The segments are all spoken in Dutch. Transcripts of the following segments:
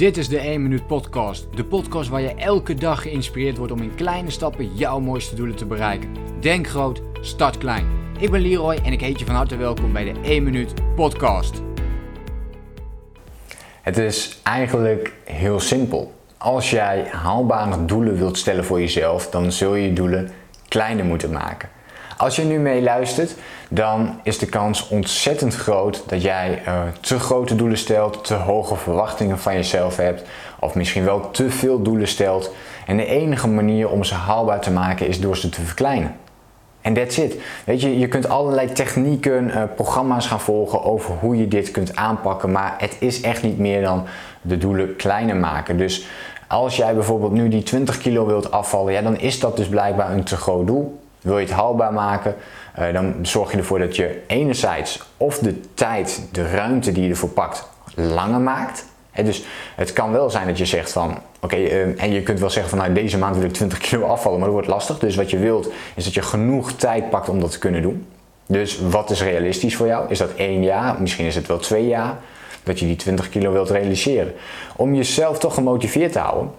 Dit is de 1 Minuut Podcast. De podcast waar je elke dag geïnspireerd wordt om in kleine stappen jouw mooiste doelen te bereiken. Denk groot, start klein. Ik ben Leroy en ik heet je van harte welkom bij de 1 Minuut Podcast. Het is eigenlijk heel simpel. Als jij haalbare doelen wilt stellen voor jezelf, dan zul je je doelen kleiner moeten maken. Als je nu meeluistert, dan is de kans ontzettend groot dat jij uh, te grote doelen stelt, te hoge verwachtingen van jezelf hebt, of misschien wel te veel doelen stelt. En de enige manier om ze haalbaar te maken is door ze te verkleinen. En that's it. Weet je, je kunt allerlei technieken, uh, programma's gaan volgen over hoe je dit kunt aanpakken, maar het is echt niet meer dan de doelen kleiner maken. Dus als jij bijvoorbeeld nu die 20 kilo wilt afvallen, ja, dan is dat dus blijkbaar een te groot doel. Wil je het haalbaar maken, uh, dan zorg je ervoor dat je enerzijds of de tijd, de ruimte die je ervoor pakt, langer maakt. Dus het kan wel zijn dat je zegt van, oké, uh, en je kunt wel zeggen van, nou deze maand wil ik 20 kilo afvallen, maar dat wordt lastig. Dus wat je wilt, is dat je genoeg tijd pakt om dat te kunnen doen. Dus wat is realistisch voor jou? Is dat één jaar? Misschien is het wel twee jaar dat je die 20 kilo wilt realiseren. Om jezelf toch gemotiveerd te houden,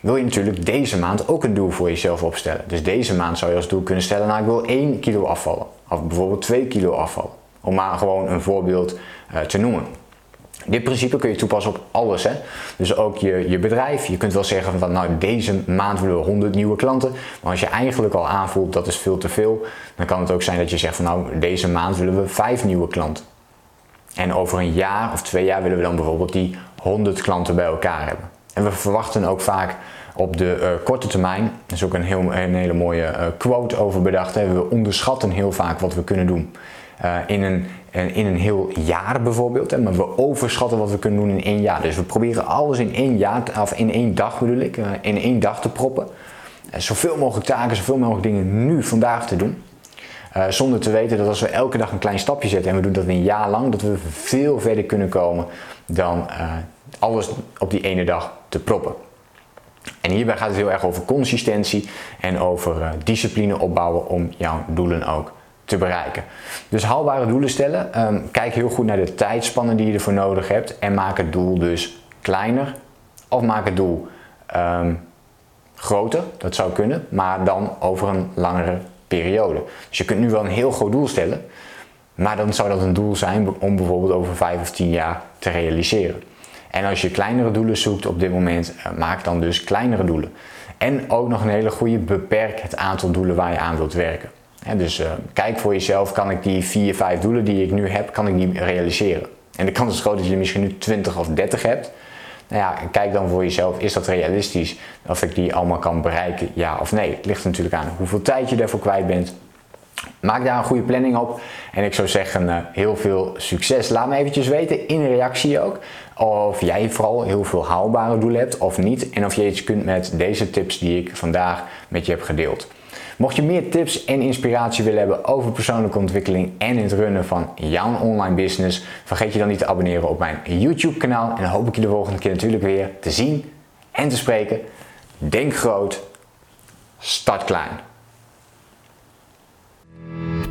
wil je natuurlijk deze maand ook een doel voor jezelf opstellen. Dus deze maand zou je als doel kunnen stellen, nou ik wil 1 kilo afvallen. Of bijvoorbeeld 2 kilo afvallen. Om maar gewoon een voorbeeld uh, te noemen. Dit principe kun je toepassen op alles. Hè? Dus ook je, je bedrijf. Je kunt wel zeggen van nou deze maand willen we 100 nieuwe klanten. Maar als je eigenlijk al aanvoelt dat is veel te veel. Dan kan het ook zijn dat je zegt van nou deze maand willen we 5 nieuwe klanten. En over een jaar of twee jaar willen we dan bijvoorbeeld die 100 klanten bij elkaar hebben. En we verwachten ook vaak op de uh, korte termijn, er is ook een, heel, een hele mooie uh, quote over bedacht, hè. we onderschatten heel vaak wat we kunnen doen. Uh, in, een, in een heel jaar bijvoorbeeld, hè, maar we overschatten wat we kunnen doen in één jaar. Dus we proberen alles in één jaar, of in één dag bedoel ik, in één dag te proppen. zoveel mogelijk taken, zoveel mogelijk dingen nu, vandaag te doen. zonder te weten dat als we elke dag een klein stapje zetten en we doen dat een jaar lang, dat we veel verder kunnen komen dan alles op die ene dag te proppen. En hierbij gaat het heel erg over consistentie en over uh, discipline opbouwen om jouw doelen ook te bereiken. Dus haalbare doelen stellen. Um, kijk heel goed naar de tijdspannen die je ervoor nodig hebt en maak het doel dus kleiner of maak het doel um, groter. Dat zou kunnen, maar dan over een langere periode. Dus je kunt nu wel een heel groot doel stellen, maar dan zou dat een doel zijn om bijvoorbeeld over 5 of 10 jaar te realiseren. En als je kleinere doelen zoekt op dit moment, eh, maak dan dus kleinere doelen. En ook nog een hele goede, beperk het aantal doelen waar je aan wilt werken. dus uh, kijk voor jezelf, kan ik die 4, 5 doelen die ik nu heb, kan ik die realiseren? En de kans is groot dat je misschien nu 20 of 30 hebt. Nou ja, kijk dan voor jezelf, is dat realistisch? Of ik die allemaal kan bereiken, ja of nee? Het ligt natuurlijk aan hoeveel tijd je daarvoor kwijt bent. Maak daar een goede planning op. En ik zou zeggen, uh, heel veel succes. Laat me eventjes weten in reactie ook. Of jij vooral heel veel haalbare doelen hebt of niet. En of je iets kunt met deze tips die ik vandaag met je heb gedeeld. Mocht je meer tips en inspiratie willen hebben over persoonlijke ontwikkeling en het runnen van jouw online business, vergeet je dan niet te abonneren op mijn YouTube kanaal. En dan hoop ik je de volgende keer natuurlijk weer te zien en te spreken. Denk groot, start klein.